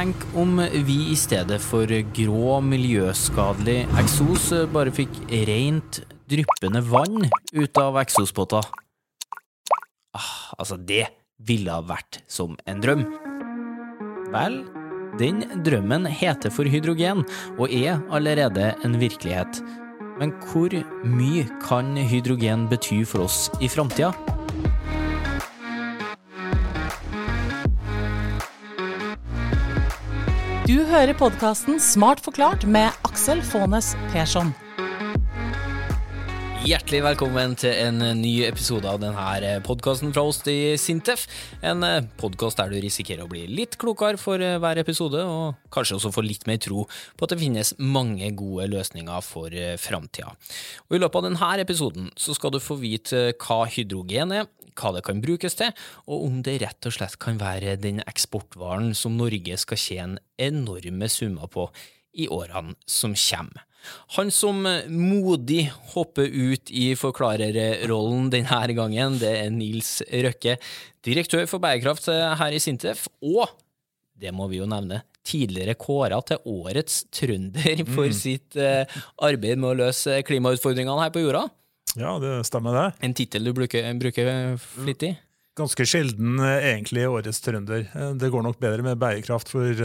Tenk om vi i stedet for grå, miljøskadelig eksos bare fikk rent, dryppende vann ut av eksospotter. Ah, altså, det ville ha vært som en drøm. Vel, den drømmen heter for hydrogen, og er allerede en virkelighet. Men hvor mye kan hydrogen bety for oss i framtida? Du hører podkasten Smart forklart med Aksel Faanes Persson. Hjertelig velkommen til en ny episode av denne podkasten fra oss i Sintef. En podkast der du risikerer å bli litt klokere for hver episode, og kanskje også få litt mer tro på at det finnes mange gode løsninger for framtida. I løpet av denne episoden skal du få vite hva hydrogen er, hva det kan brukes til, og om det rett og slett kan være den eksportvaren som Norge skal tjene enorme summer på i årene som kommer. Han som modig hopper ut i forklarerrollen denne gangen, det er Nils Røkke, direktør for bærekraft her i Sintef, og, det må vi jo nevne, tidligere kåra til årets trønder for mm. sitt arbeid med å løse klimautfordringene her på jorda. Ja, det stemmer det. En tittel du bruker, bruker flittig? Ganske sjelden egentlig årets trønder. Det går nok bedre med bærekraft for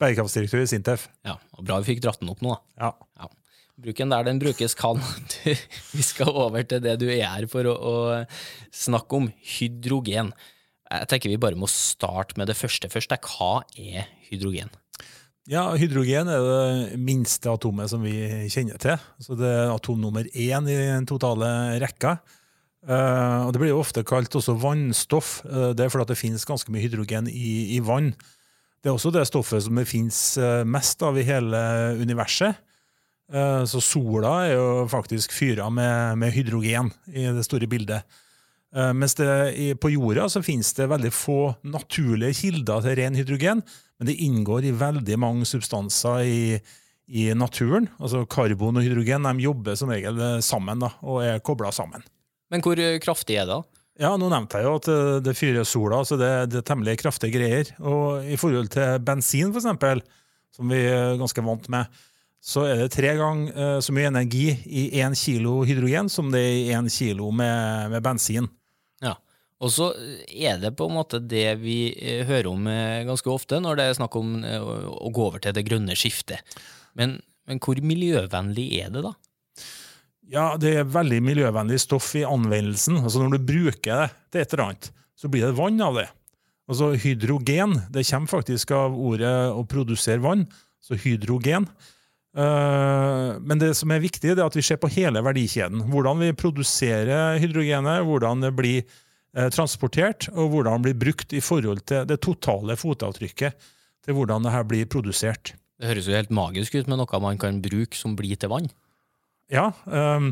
bærekraftsdirektør i Sintef. Ja, og Bra vi fikk dratt den opp nå. Ja. ja. Bruk den der den brukes kan. vi skal over til det du er her for å, å, snakke om, hydrogen. Jeg tenker vi bare må starte med det første først. Hva er hydrogen? Ja, Hydrogen er det minste atomet som vi kjenner til. Så Det er atom nummer én i den totale rekka. Uh, og Det blir jo ofte kalt også vannstoff. Uh, det er fordi det finnes ganske mye hydrogen i, i vann. Det er også det stoffet som det finnes mest av i hele universet. Så sola er jo faktisk fyra med, med, hydrogen i det store bildet. Mens det, på jorda så finnes det veldig få naturlige kilder til ren hydrogen, men det inngår i veldig mange substanser i, i naturen. Altså Karbon og hydrogen de jobber som regel sammen da, og er kobla sammen. Men hvor kraftig er det? Ja, nå nevnte jeg jo at det fyrer sola, så det, det, er temmelig kraftige greier. Og i forhold til bensin, for eksempel, som vi er ganske vant med, så er det tre ganger så mye energi i én kilo hydrogen som det er i én kilo med, med, bensin. Og så er det på en måte det vi hører om ganske ofte når det er snakk om å gå over til det grønne skiftet. Men, men hvor miljøvennlig er det, da? Ja, det er veldig miljøvennlig stoff i anvendelsen. Altså Når du bruker det til et eller annet, så blir det vann av det. Altså Hydrogen det kommer faktisk av ordet å produsere vann, så hydrogen. Men det som er viktig, det er at vi ser på hele verdikjeden. Hvordan vi produserer hydrogenet, hvordan det blir transportert, og hvordan den blir brukt i forhold til det totale fotavtrykket til hvordan det her blir produsert. Det høres jo helt magisk ut med noe man kan bruke som blir til vann. Ja. Um,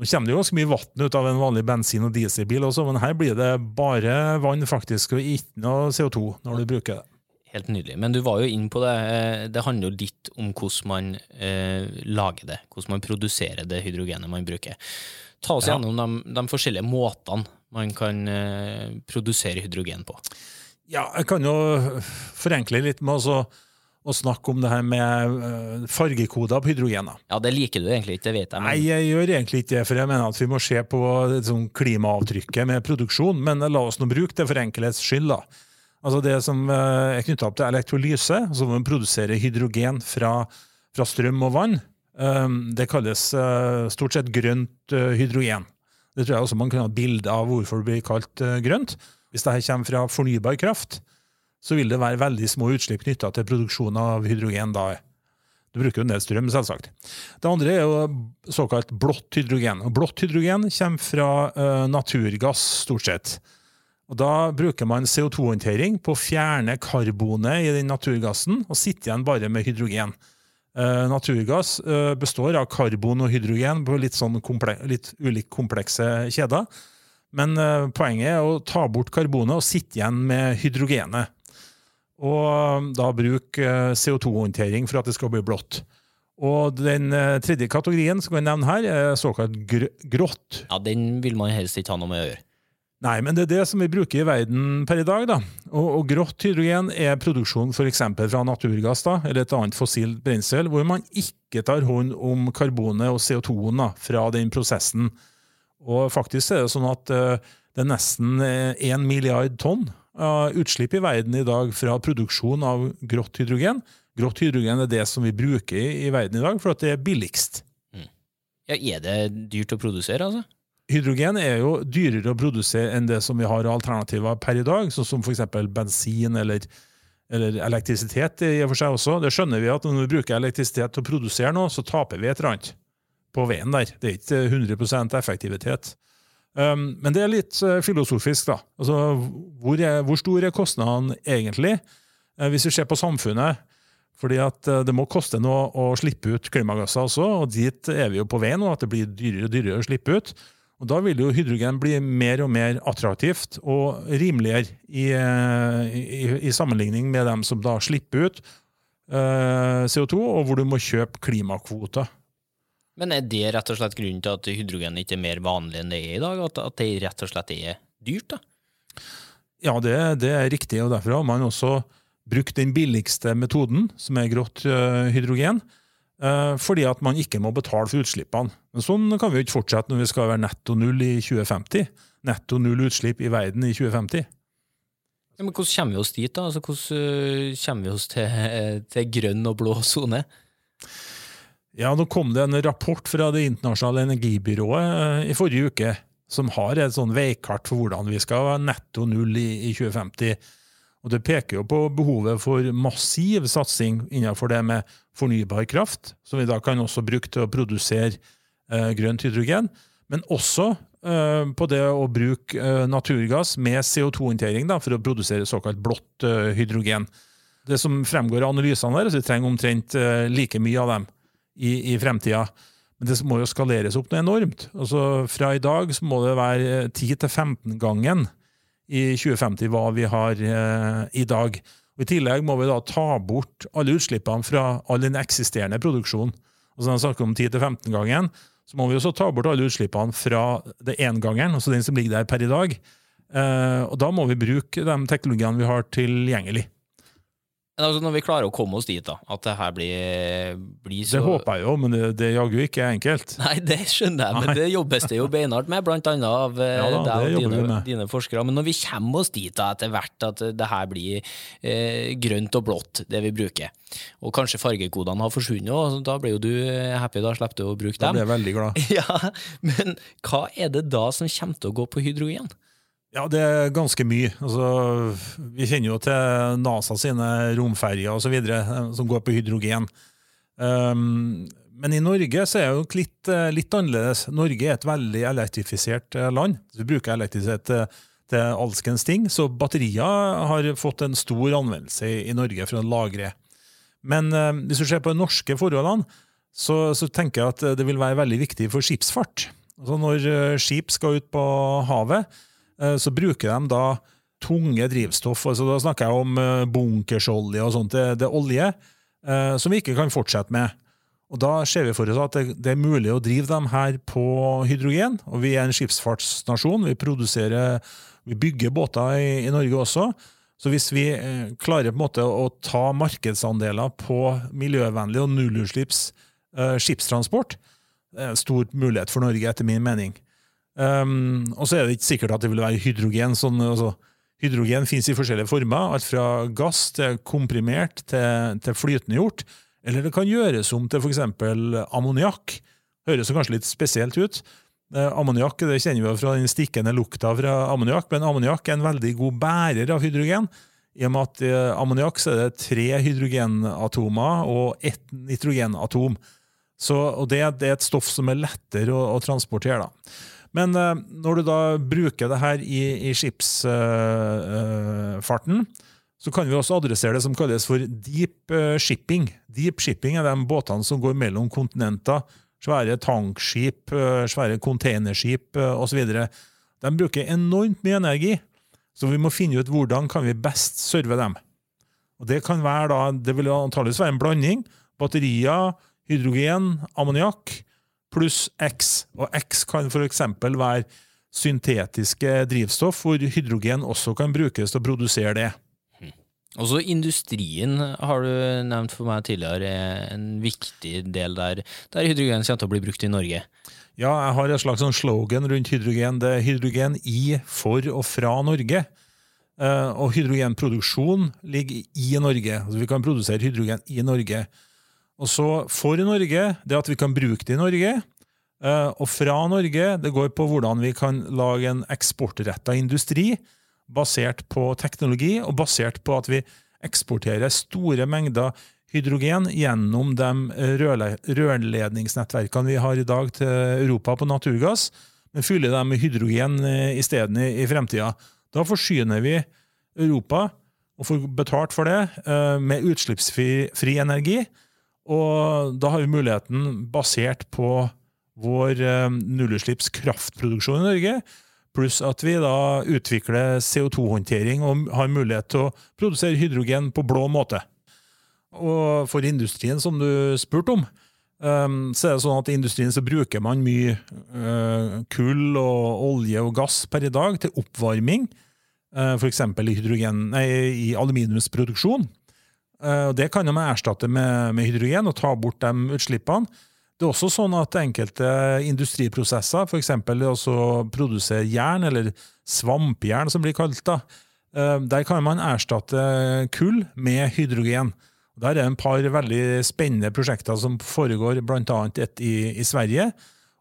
nå kommer det jo ganske mye vann ut av en vanlig bensin- og dieselbil, også, men her blir det bare vann faktisk, og ikke noe CO2 når du bruker det. Helt nydelig. Men du var jo inn på det. Eh, det handler jo litt om hvordan man eh, lager det. Hvordan man produserer det hydrogenet man bruker. Ta oss ja. gjennom de, de, forskjellige måtene man kan eh, produsere hydrogen på. Ja, jeg kan jo forenkle litt med å snakke om det her med uh, fargekoder på hydrogener. Ja, Det liker du egentlig ikke, det vet jeg. Men... Nei, jeg gjør egentlig ikke det, for jeg mener at vi må se på sånn, klimaavtrykket med produksjon. Men la oss nå bruke det for enkelhets skyld. da. Altså Det som er knytta opp til elektrolyse, så må man produsere hydrogen fra, fra strøm og vann, um, det kalles stort sett grønt hydrogen. Det tror jeg også man kan ha bilde av hvorfor det blir kalt grønt. Hvis dette kommer fra fornybar kraft, så vil det være veldig små utslipp knytta til produksjon av hydrogen da. Du bruker jo en del strøm, selvsagt. Det andre er jo såkalt blått hydrogen. Og blått hydrogen kommer fra uh, naturgass, stort sett. Og Da bruker man CO2-håndtering på å fjerne karbonet i den naturgassen og sitte igjen bare med hydrogen. Uh, naturgass uh, består av karbon og hydrogen på litt, sånn litt ulike komplekse kjeder. Men poenget er å ta bort karbonet og sitte igjen med hydrogenet. Og da bruke uh, CO2-håndtering for at det skal bli blått. Og den tredje kategorien som jeg nevner her, er såkalt gr grått. Ja, Den vil man helst ikke ha noe med å gjøre. Nei, men det er det som vi bruker i verden per i dag. da. Og, og grått hydrogen er produksjon f.eks. fra naturgass da, eller et annet fossilt brensel, hvor man ikke tar hånd om karbonet og CO2-en fra den prosessen. Og faktisk er det sånn at uh, det er nesten én milliard tonn av utslipp i verden i dag fra produksjon av grått hydrogen. Grått hydrogen er det som vi bruker i, i verden i dag, for det er billigst. Mm. Ja, Er det dyrt å produsere, altså? Hydrogen er jo dyrere å produsere enn det som vi har alternativer per i dag, sånn som f.eks. bensin eller, eller, elektrisitet. i og for seg også. Det skjønner vi at når vi bruker elektrisitet til å produsere noe, så taper vi et eller annet på veien der. Det er ikke 100% effektivitet. Um, men det er litt uh, filosofisk, da. Altså, hvor, er, hvor stor er kostnadene egentlig, uh, hvis vi ser på samfunnet? Fordi at uh, det må koste noe å slippe ut klimagasser også, og dit er vi jo på vei nå, at det blir dyrere og dyrere å slippe ut. Og Da vil jo hydrogen bli mer og mer attraktivt og rimeligere i, i, i sammenligning med dem som da slipper ut eh, CO2, og hvor du må kjøpe klimakvoter. Men er det rett og slett grunnen til at hydrogen ikke er mer vanlig enn det er i dag? At, at det rett og slett er dyrt? da? Ja, det, det, er riktig, og derfor har man også brukt den billigste metoden, som er grått uh, hydrogen. Eh, fordi at man ikke må betale for utslippene. Men Sånn kan vi jo ikke fortsette når vi skal være netto null i 2050. Netto null utslipp i verden i 2050. Ja, men Hvordan kommer vi oss dit? da? Altså, hvordan eh, kommer vi oss til, til grønn og blå sone? Ja, Nå kom det en rapport fra Det internasjonale energibyrået eh, i forrige uke som har et sånn veikart for hvordan vi skal være netto null i, i 2050. Og Det peker jo på behovet for massiv satsing innenfor det med fornybar kraft, som vi da kan også bruke til å produsere eh, grønt hydrogen, men også eh, på det å bruke eh, naturgass med CO2-håndtering for å produsere såkalt blått eh, hydrogen. Det som fremgår av analysene der, så vi trenger omtrent eh, like mye av dem i, i fremtida. Men det må jo skaleres opp noe enormt. Altså Fra i dag så må det være 10-15 gangen i 2050 hva vi har eh, i dag. Og I tillegg må vi da ta bort alle utslippene fra all den eksisterende produksjonen. Altså Når vi snakker om 10-15 gangen, så må vi også ta bort alle utslippene fra det engangeren, altså den som ligger der per i dag. Eh, og da må vi bruke de teknologiene vi har tilgjengelig. Altså når vi klarer å komme oss dit, da, at det her blir, blir så Det håper jeg jo, men det, det jaggu ikke enkelt. Nei, det skjønner jeg, men Nei. det jobbes det jo beinhardt med, blant annet av eh, ja, da, deg og dine, dine, forskere. Men når vi kommer oss dit da, etter hvert at det her blir eh, grønt og blått, det vi bruker, og kanskje fargekodene har forsvunnet, òg, da blir jo du eh, happy, da slipper du å bruke dem. Da blir jeg veldig glad. Ja, Men hva er det da som kommer til å gå på hydrogen? Ja, det er ganske mye. Altså, vi kjenner jo til NASA sine romferjer osv. Eh, som går på hydrogen. Um, men i Norge så er det jo litt, eh, litt, annerledes. Norge er et veldig elektrifisert eh, land. Vi bruker elektrisitet til, til alskens ting, så batterier har fått en stor anvendelse i, i Norge for å lagre. Men um, hvis du ser på de norske forholdene, så, så, tenker jeg at det vil være veldig viktig for skipsfart. Altså Når skip skal ut på havet, så bruker de da tunge drivstoff. altså Da snakker jeg om eh, bunkersolje og sånt. Det, det er olje eh, som vi ikke kan fortsette med. Og Da ser vi for oss at det, det, er mulig å drive dem her på hydrogen. og Vi er en skipsfartsnasjon. Vi produserer, vi bygger båter i, i Norge også. Så hvis vi eh, klarer på en måte å ta markedsandeler på miljøvennlig og nullutslipps eh, skipstransport, det er en stor mulighet for Norge, etter min mening. Um, og så er det ikke sikkert at det vil være hydrogen. Sånn, altså, hydrogen finnes i forskjellige former, alt fra gass til komprimert til, til flytende gjort. Eller det kan gjøres om til f.eks. ammoniakk. Høres kanskje litt spesielt ut. Eh, ammoniakk det kjenner vi fra den stikkende lukta fra ammoniakk, men ammoniakk er en veldig god bærer av hydrogen. I og med at i eh, ammoniakk er det tre hydrogenatomer og ett nitrogenatom. Så, og det, det, er et stoff som er lettere å, å transportere. da. Men uh, når du da bruker det her i, i skipsfarten, så kan vi også adressere det som kalles for deep uh, shipping. Deep shipping er de båtene som går mellom kontinenter. Svære tankskip, svære containerskip osv. De bruker enormt mye energi, så vi må finne ut hvordan kan vi best serve dem. Og Det kan være da, det vil antakeligvis være en blanding. Batterier, hydrogen, ammoniakk pluss X. Og X kan f.eks. være syntetiske drivstoff, hvor hydrogen også kan brukes til å produsere det. Også industrien har du nevnt for meg tidligere er en viktig del der, der hydrogen kommer til å bli brukt i Norge. Ja, jeg har et slags sånn slogan rundt hydrogen. Det er hydrogen i, for og fra Norge. Eh, og hydrogenproduksjon ligger i Norge. Altså Vi kan produsere hydrogen i Norge. Og så for Norge, det at vi kan bruke det i Norge. Eh, og fra Norge, det går på hvordan vi kan lage en eksportretta industri basert på teknologi, og basert på at vi eksporterer store mengder hydrogen gjennom de rørledningsnettverkene vi har i dag til Europa på naturgass, men fyller dem med hydrogen eh, isteden i, i fremtida. Da forsyner vi Europa, og får betalt for det, eh, med utslippsfri energi. Og da har vi muligheten, basert på vår eh, nullutslipps kraftproduksjon i Norge, pluss at vi da utvikler CO2-håndtering og har mulighet til å produsere hydrogen på blå måte. Og for industrien, som du spurte om, um, så er det sånn at i industrien så bruker man mye uh, kull og olje og gass per i dag til oppvarming, uh, f.eks. i, i aluminiumsproduksjon. Uh, det kan man erstatte med, med hydrogen og ta bort de utslippene. Det er også sånn at enkelte industriprosesser, f.eks. å produsere jern, eller svampjern som blir kalt, da, der kan man erstatte kull med hydrogen. Der er det en par veldig spennende prosjekter som foregår, bl.a. et i, i, Sverige.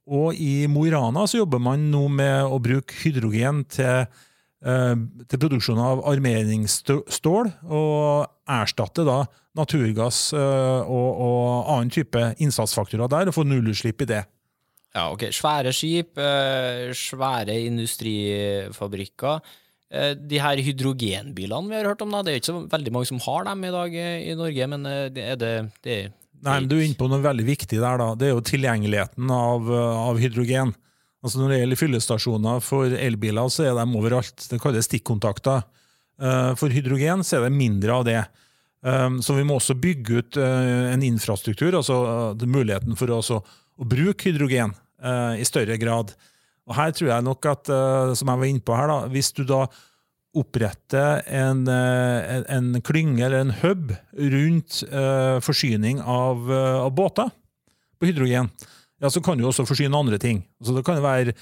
Og i Mo i Rana jobber man nå med å bruke hydrogen til, eh, til produksjon av armeringsstål, og erstatte da naturgass eh, og, og annen type innsatsfaktorer der, og få nullutslipp i det. Ja, ok. Svære skip, eh, svære industrifabrikker. Eh, de her hydrogenbilene vi har hørt om, da, det er ikke så veldig mange som har dem i dag eh, i Norge, men eh, det er det, det er Nei, men Du er inne på noe veldig viktig der. da. Det er jo tilgjengeligheten av, av hydrogen. Altså Når det gjelder fyllestasjoner for elbiler, så er de overalt. Det kalles stikkontakter. For hydrogen så er det mindre av det. Så vi må også bygge ut en infrastruktur, altså muligheten for å, bruke hydrogen i større grad. Og her tror jeg nok at, som jeg var inne på her, da, hvis du da oppretter en, en, klynge eller en hub rundt forsyning av, av, båter på hydrogen, ja, så kan du også forsyne andre ting. Så det kan være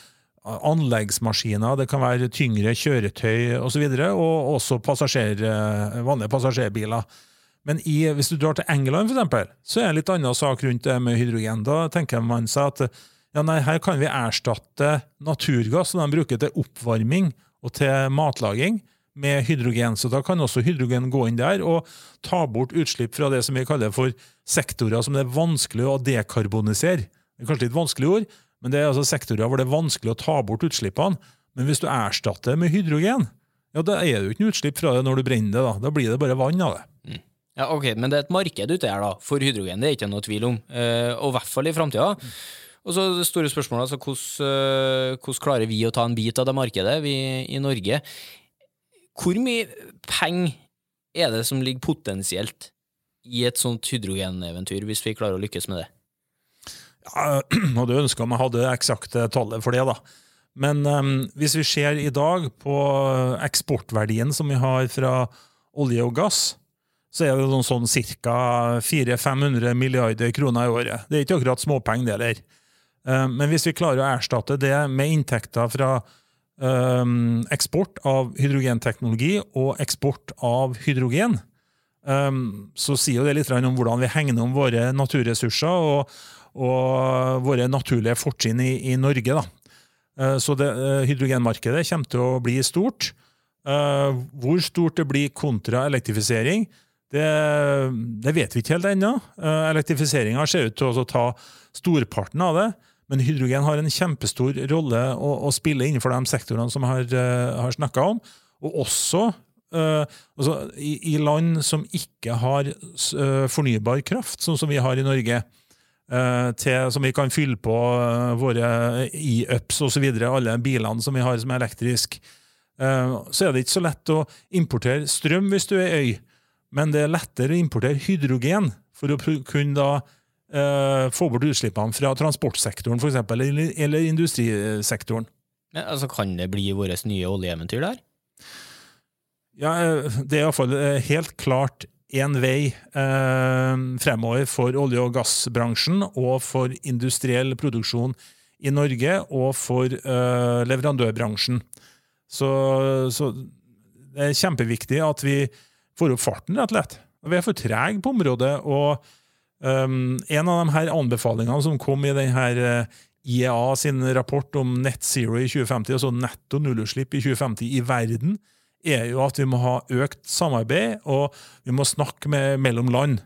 anleggsmaskiner, det kan være tyngre kjøretøy osv., og, så videre, og også passasjer, vanlige passasjerbiler. Men i, hvis du drar til England, eksempel, så er det en litt annen sak rundt det med hydrogen. Da tenker man seg at ja, nei, her kan vi erstatte naturgass som de bruker til oppvarming og til matlaging, med hydrogen. Så da kan også hydrogen gå inn der og ta bort utslipp fra det som vi kaller for sektorer som det er vanskelig å dekarbonisere. Det er kanskje litt vanskelig ord, men det er altså sektorer hvor det er vanskelig å ta bort utslippene. Men hvis du erstatter med hydrogen, ja, da er det jo ikke noe utslipp fra det når du brenner det. Da Da blir det bare vann av det. Mm. Ja, ok, Men det er et marked ute her da, for hydrogen, det er ikke noe tvil om. Eh, og i hvert fall i framtida. Og så det store spørsmålet, altså hvordan, eh, hvordan, klarer vi å ta en bit av det markedet, vi i Norge? Hvor mye penger er det som ligger potensielt i et sånt hydrogeneventyr, hvis vi klarer å lykkes med det? Hadde ønska jeg hadde det eksakte tallet for det, da. Men um, hvis vi ser i dag på eksportverdien som vi har fra olje og gass, så er det noen sånn ca. 400-500 milliarder kroner i året. Det er ikke akkurat småpenger, det heller. Um, men hvis vi klarer å erstatte det med inntekter fra um, eksport av hydrogenteknologi og eksport av hydrogen, så sier det litt om hvordan vi hegner om våre naturressurser og, og våre naturlige fortrinn i, i, Norge. Da. så det, uh, hydrogenmarkedet kommer til å bli stort. Uh, hvor stort det blir kontra elektrifisering, det, det vet vi ikke helt ennå. Elektrifiseringa ser ut til å ta storparten av det. Men hydrogen har en kjempestor rolle å, å spille innenfor de sektorene som jeg har, har snakka om. Og også uh, altså, i, i, land som ikke har uh, fornybar kraft, sånn som vi har i Norge. Til, som vi kan fylle på våre e-ups osv., alle bilene som vi har som er elektriske. Så er det ikke så lett å importere strøm hvis du er øy, men det er lettere å importere hydrogen for å kunne da få bort utslippene fra transportsektoren for eksempel, eller, eller industrisektoren. Men, altså, kan det bli vårt nye oljeeventyr der? Ja, Det er iallfall helt klart én vei eh, fremover for olje- og gassbransjen og for industriell produksjon i Norge og for eh, leverandørbransjen. Så, så, det er kjempeviktig at vi får opp farten, rett og slett. Vi er for trege på området. og um, En av de her anbefalingene som kom i denne eh, IEA sin rapport om net zero i 2050, altså netto nullutslipp i 2050 i verden, er jo at vi må ha økt samarbeid, og vi må snakke med, mellom land.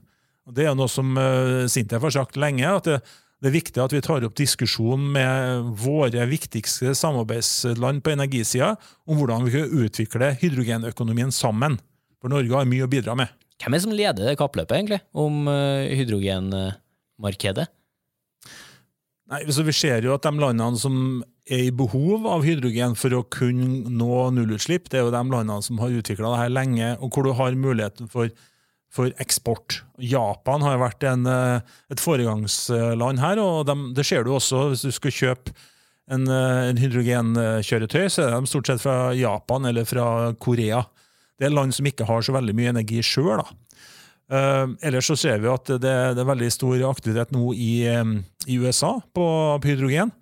Og det er noe som uh, Sintef har sagt lenge, at det, det, er viktig at vi tar opp diskusjonen med våre viktigste samarbeidsland på energisida om hvordan vi kan utvikle hydrogenøkonomien sammen. For Norge har mye å bidra med. Hvem er det som leder kappløpet, egentlig, om uh, hydrogenmarkedet? Nei, så Vi ser jo at de landene som er i behov av hydrogen for å kunne nå nullutslipp, det er jo de landene som har utvikla her lenge, og hvor du har muligheten for, for eksport. Japan har vært en, eh, et foregangsland her, og de, det ser du også hvis du skal kjøpe en, eh, en hydrogenkjøretøy, så er de stort sett fra Japan eller fra Korea. Det er land som ikke har så veldig mye energi sjøl. Uh, ellers så ser vi at det, det, er veldig stor aktivitet nå i, i USA på, på hydrogen.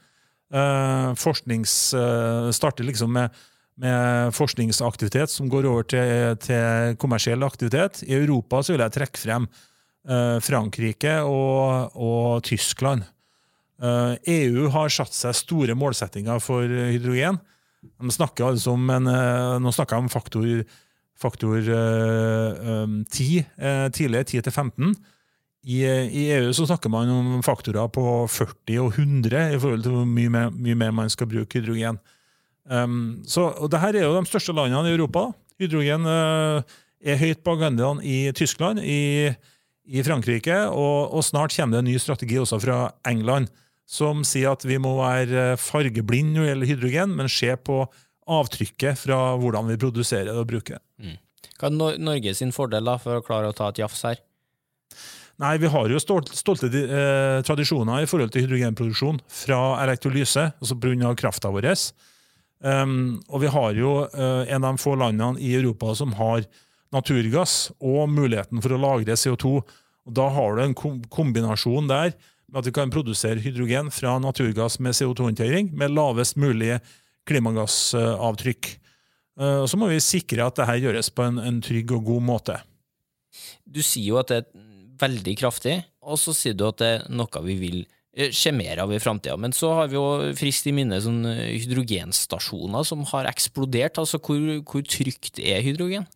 Uh, forsknings uh, starter liksom med, med, forskningsaktivitet som går over til, til, kommersiell aktivitet. I Europa så vil jeg trekke frem Frankrike og, og Tyskland. EU har satt seg store målsettinger for hydrogen. De snakker altså om en, nå snakker jeg om faktor faktor uh, um, 10 uh, tidligere, 10 til 15. I, I, EU så snakker man om faktorer på 40 og 100 i forhold til hvor mye mer, mye mer man skal bruke hydrogen. Um, så, og her er jo de største landene i Europa. Hydrogen uh, er høyt på agendaen i Tyskland, i, i Frankrike, og, og, snart kommer det en ny strategi også fra England, som sier at vi må være fargeblind når det gjelder hydrogen, men se på avtrykket fra hvordan vi produserer og bruker det. Mm. Hva er Norge sin fordel da, for å klare å ta et jafs her? Nei, Vi har jo stolte, stolte eh, tradisjoner i forhold til hydrogenproduksjon fra elektrolyse, altså pga. krafta vår. Um, og vi har jo uh, en av de få landene i Europa som har naturgass og muligheten for å lagre CO2. Og Da har du en kombinasjon der med at vi kan produsere hydrogen fra naturgass med CO2-håndtering med lavest mulig klimagassavtrykk. Og så må vi sikre at dette gjøres på en, en, trygg og god måte. Du sier jo at det er veldig kraftig, og så sier du at det er noe vi vil skje mer av i framtida. Men så har vi jo frist i minne sånne hydrogenstasjoner som har eksplodert. Altså, hvor, hvor trygt er hydrogen?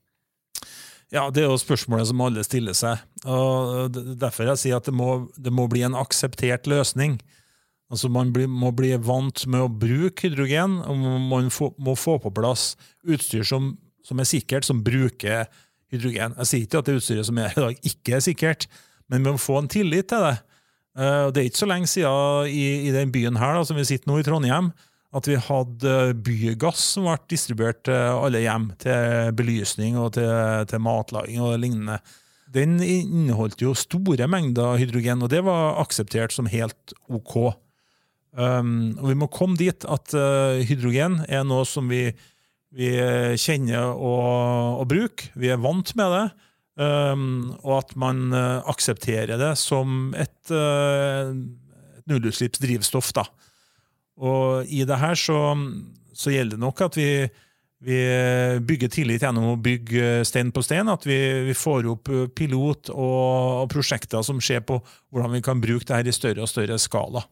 Ja, Det er jo spørsmålet som alle stiller seg. og Derfor jeg sier at det må, det må bli en akseptert løsning. Altså Man må bli vant med å bruke hydrogen, og man må få på plass utstyr som, som, er sikkert, som bruker hydrogen. Jeg sier ikke at det utstyret som er i dag, ikke er sikkert, men vi må få en tillit til det. Uh, det er ikke så lenge siden i, i den byen her, da, som vi sitter nå i Trondheim, at vi hadde bygass som ble distribuert til alle hjem, til belysning og til, til matlaging og lignende. Den inneholdt jo store mengder hydrogen, og det var akseptert som helt ok. Um, og vi må komme dit at uh, hydrogen er noe som vi, vi kjenner og, og bruker. Vi er vant med det. Um, og at man uh, aksepterer det som et, uh, et nullutslippsdrivstoff. Da. Og i det her så, så gjelder det nok at vi, vi bygger tillit gjennom å bygge stein på stein. At vi, vi får opp pilot og, og, prosjekter som ser på hvordan vi kan bruke det her i større og større skala.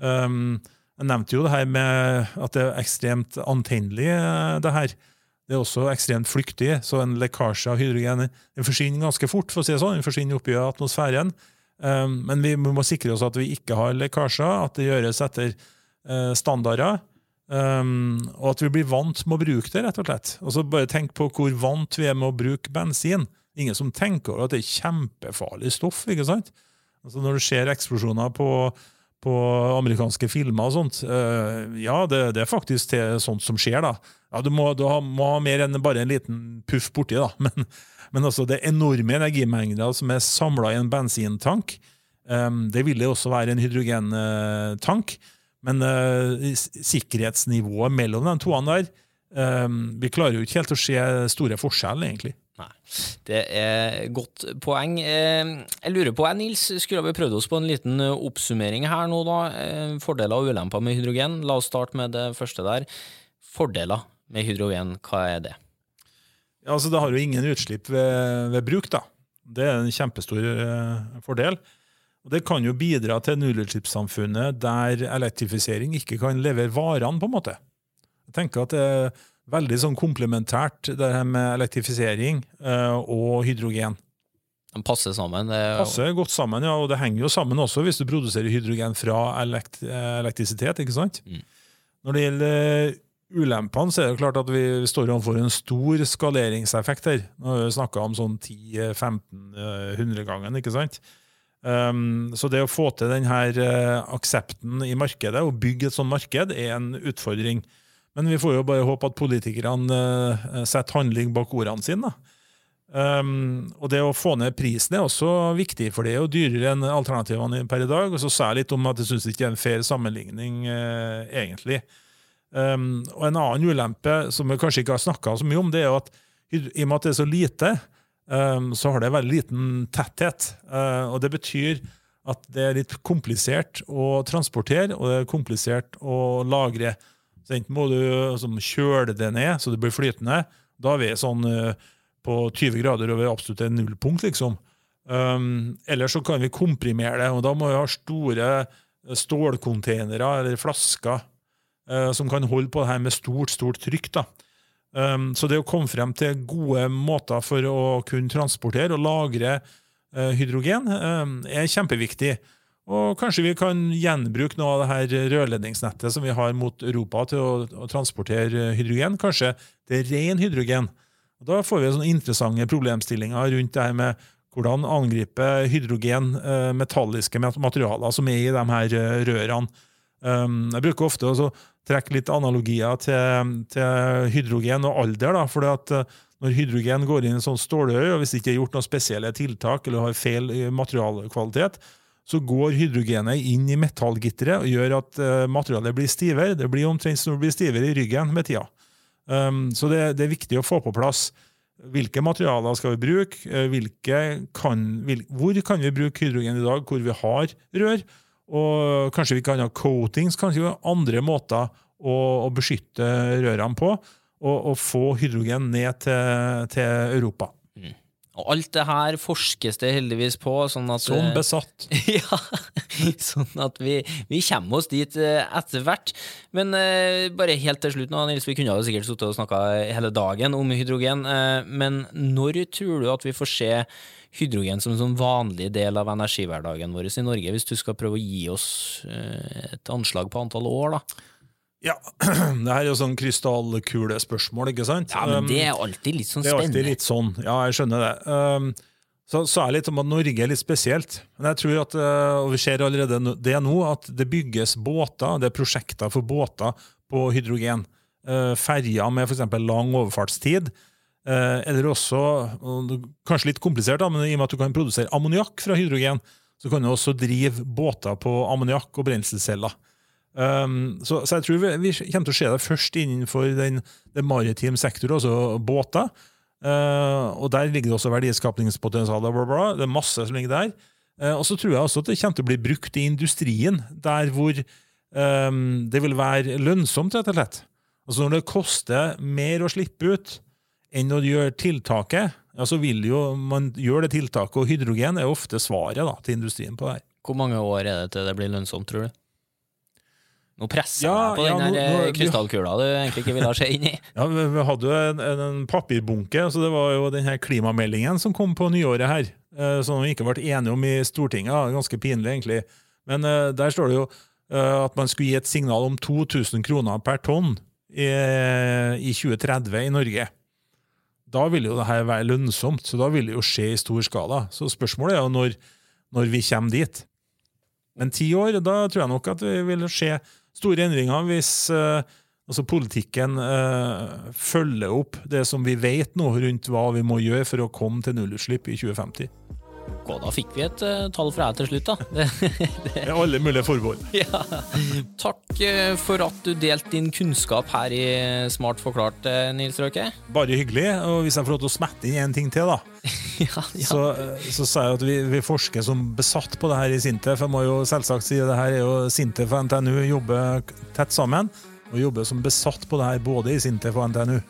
Um, jeg nevnte jo det her med at det er ekstremt antennelig, eh, det her. Det er også ekstremt flyktig, så en lekkasje av hydrogen den forsvinner ganske fort. for å si det sånn, den forsvinner oppi atmosfæren. Um, men vi må sikre oss at vi ikke har lekkasjer, at det gjøres etter uh, standarder. Um, og at vi blir vant med å bruke det, rett og slett. Og så Bare tenk på hvor vant vi er med å bruke bensin. Ingen som tenker over at det er kjempefarlig stoff. ikke sant? Altså Når du ser eksplosjoner på på amerikanske filmer og sånt. Uh, ja, det, det, er faktisk til sånt som skjer, da. Ja, Du må, du må ha mer enn bare en liten puff borti, da. Men, men altså, det enorme energimengder som er samla i en bensintank. Um, det vil det også være en hydrogentank. Men eh, sikkerhetsnivået mellom de toene der eh, Vi klarer jo ikke helt å se store forskjellen, egentlig. Nei, det er godt poeng. Eh, Jeg lurer på, Nils, skulle vi prøvd oss på en liten eh, oppsummering her nå, da? Eh, Fordeler og ulemper med hydrogen. La oss starte med det første der. Fordeler med hydrogen, hva er det? Ja, altså Det har jo ingen utslipp ved, ved bruk. da. Det er en kjempestor fordel. Og Det kan jo bidra til nullutslippssamfunnet der elektrifisering ikke kan levere varene, på en måte. Jeg tenker at det veldig sånn komplementært, det her med elektrifisering eh, og hydrogen. De passer sammen. Det, er Passer godt sammen, ja, og det henger jo sammen også hvis du produserer hydrogen fra elekt eh, elektrisitet. ikke sant? Mm. Når det gjelder eh, ulempene, så er det klart at vi står overfor en stor skaleringseffekt her. Nå har vi snakka om sånn 10-15-100 gangen, ikke sant? Um, så det å få til denne aksepten i markedet, og bygge et sånt marked, er en utfordring. Men vi får jo bare håpe at politikerne eh, setter handling bak ordene sine. Um, og det å få ned prisen er også viktig, for det er jo dyrere enn alternativene per i dag. Og så sa jeg litt om at jeg syns ikke det er en fair sammenligning, uh, egentlig. Um, og en annen ulempe som vi kanskje ikke har snakka så mye om, det er jo at i og med at det er så lite, um, så har det veldig liten tetthet. Uh, og det betyr at det er litt komplisert å transportere, og det er komplisert å lagre. Så enten må du sånn, kjøle det ned så det blir flytende. Da er vi sånn uh, på 20 grader over absolutt et nullpunkt, liksom. Um, eller så kan vi komprimere det, og da må vi ha store eh, stålcontainere eller flasker uh, som kan holde på det her med stort, stort trykk. da. Um, så det å komme frem til gode måter for å kunne transportere og lagre uh, hydrogen um, er kjempeviktig. Og kanskje vi kan gjenbruke noe av det her rørledningsnettet som vi har mot Europa til å, å transportere hydrogen. Kanskje det er ren hydrogen. Og Da får vi sånne interessante problemstillinger rundt det her med hvordan angripe hydrogen, eh, metalliske materialer som er i de her eh, rørene. Um, jeg bruker ofte å trekke litt analogier til, til hydrogen og alder. da, for at eh, Når hydrogen går inn i en sånn ståløy, og hvis det ikke er gjort noen spesielle tiltak eller har feil eh, materialkvalitet, så går hydrogenet inn i metallgitteret og gjør at eh, materialet blir stivere. Det blir omtrent som det blir stivere i ryggen med tida. Um, så det, det er viktig å få på plass hvilke materialer skal vi bruke, eh, kan, vil, hvor kan vi bruke hydrogen i dag hvor vi har rør, og kanskje vi kan ha coatings, kanskje vi har andre måter å, å beskytte rørene på, og, og få hydrogen ned til, til Europa. Og alt det her forskes det heldigvis på, sånn at Som eh, besatt. ja, sånn at vi, vi kommer oss dit eh, etter hvert. Men eh, bare helt til slutt nå, Nils, vi kunne jo sikkert sittet og snakka hele dagen om hydrogen, eh, men når tror du at vi får se hydrogen som en sånn vanlig del av energihverdagen vår i Norge, hvis du skal prøve å gi oss eh, et anslag på antall år, da? Ja, det her er jo sånn krystallkulespørsmål, ikke sant? Ja, men Um, det er alltid litt sånn spennende. Det er alltid litt sånn. Ja, jeg skjønner det. Så, så er det litt om at Norge er litt spesielt. Men jeg tror at, uh, og vi ser allerede det nå, at det bygges båter, det er prosjekter for båter på hydrogen. Uh, ferjer med f.eks. lang overfartstid. Uh, eller også, kanskje litt komplisert, da, men i og med at du kan produsere ammoniakk fra hydrogen, så kan du også drive båter på ammoniakk og brenselceller. Um, så, så jeg tror vi, vi kommer til å se det først innenfor den, den maritime sektor, altså båter. Uh, og der ligger det også verdiskapningspotensial. Det er masse som ligger der. Uh, og så tror jeg også at det kommer til å bli brukt i industrien, der hvor um, det vil være lønnsomt, rett og slett. Altså Når det koster mer å slippe ut enn å gjøre tiltaket, ja, så vil jo man gjøre det tiltaket, og hydrogen er ofte svaret da, til industrien på det her. Hvor mange år er det til det blir lønnsomt, tror du? Nå presser Ja, jeg på ja, den her eh, krystallkula du egentlig ikke ville se inn i. Ja, vi, vi hadde jo en, en, papirbunke, så det var jo den her klimameldingen som kom på nyåret her, eh, som vi ikke ble enige om i Stortinget. Ganske pinlig, egentlig. Men eh, der står det jo eh, at man skulle gi et signal om 2000 kroner per tonn i, i 2030 i Norge. Da vil jo det her være lønnsomt, så da vil det jo skje i stor skala. Så spørsmålet er jo når, når vi kommer dit. Men ti år, da tror jeg nok at det vil skje store endringer hvis eh, altså politikken eh, følger opp det som vi vet nå rundt hva vi må gjøre for å komme til nullutslipp i 2050. Ok, da fikk vi et uh, tall fra deg til slutt, da. Med alle mulige forbehold. ja. Takk uh, for at du delte din kunnskap her i Smart forklart, uh, Nils Røke. Bare hyggelig. Og hvis jeg får lov til å smette inn en ting til, da. ja, ja. Så, så sa jeg at vi, vi, forsker som besatt på det her i Sintef. Jeg må jo selvsagt si det her er jo Sintef og NTNU jobber tett sammen. Og jobber som besatt på det her både i Sintef og NTNU.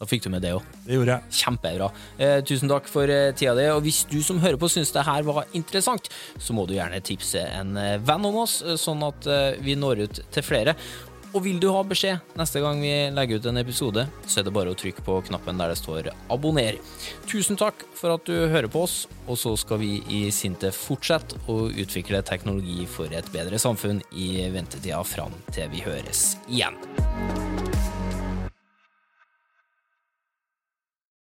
Da fikk du med det òg. Det gjorde jeg. Kjempebra. Eh, tusen takk for eh, tida di. Og hvis du som hører på syns det her var interessant, så må du gjerne tipse en eh, venn om oss, eh, sånn at vi når ut til flere. Og vil du ha beskjed neste gang vi legger ut en episode, så er det bare å trykke på knappen der det står 'abonner'. Tusen takk for at du hører på oss, og så skal vi i Sintef fortsette å utvikle teknologi for et bedre samfunn i ventetida fram til vi høres igjen.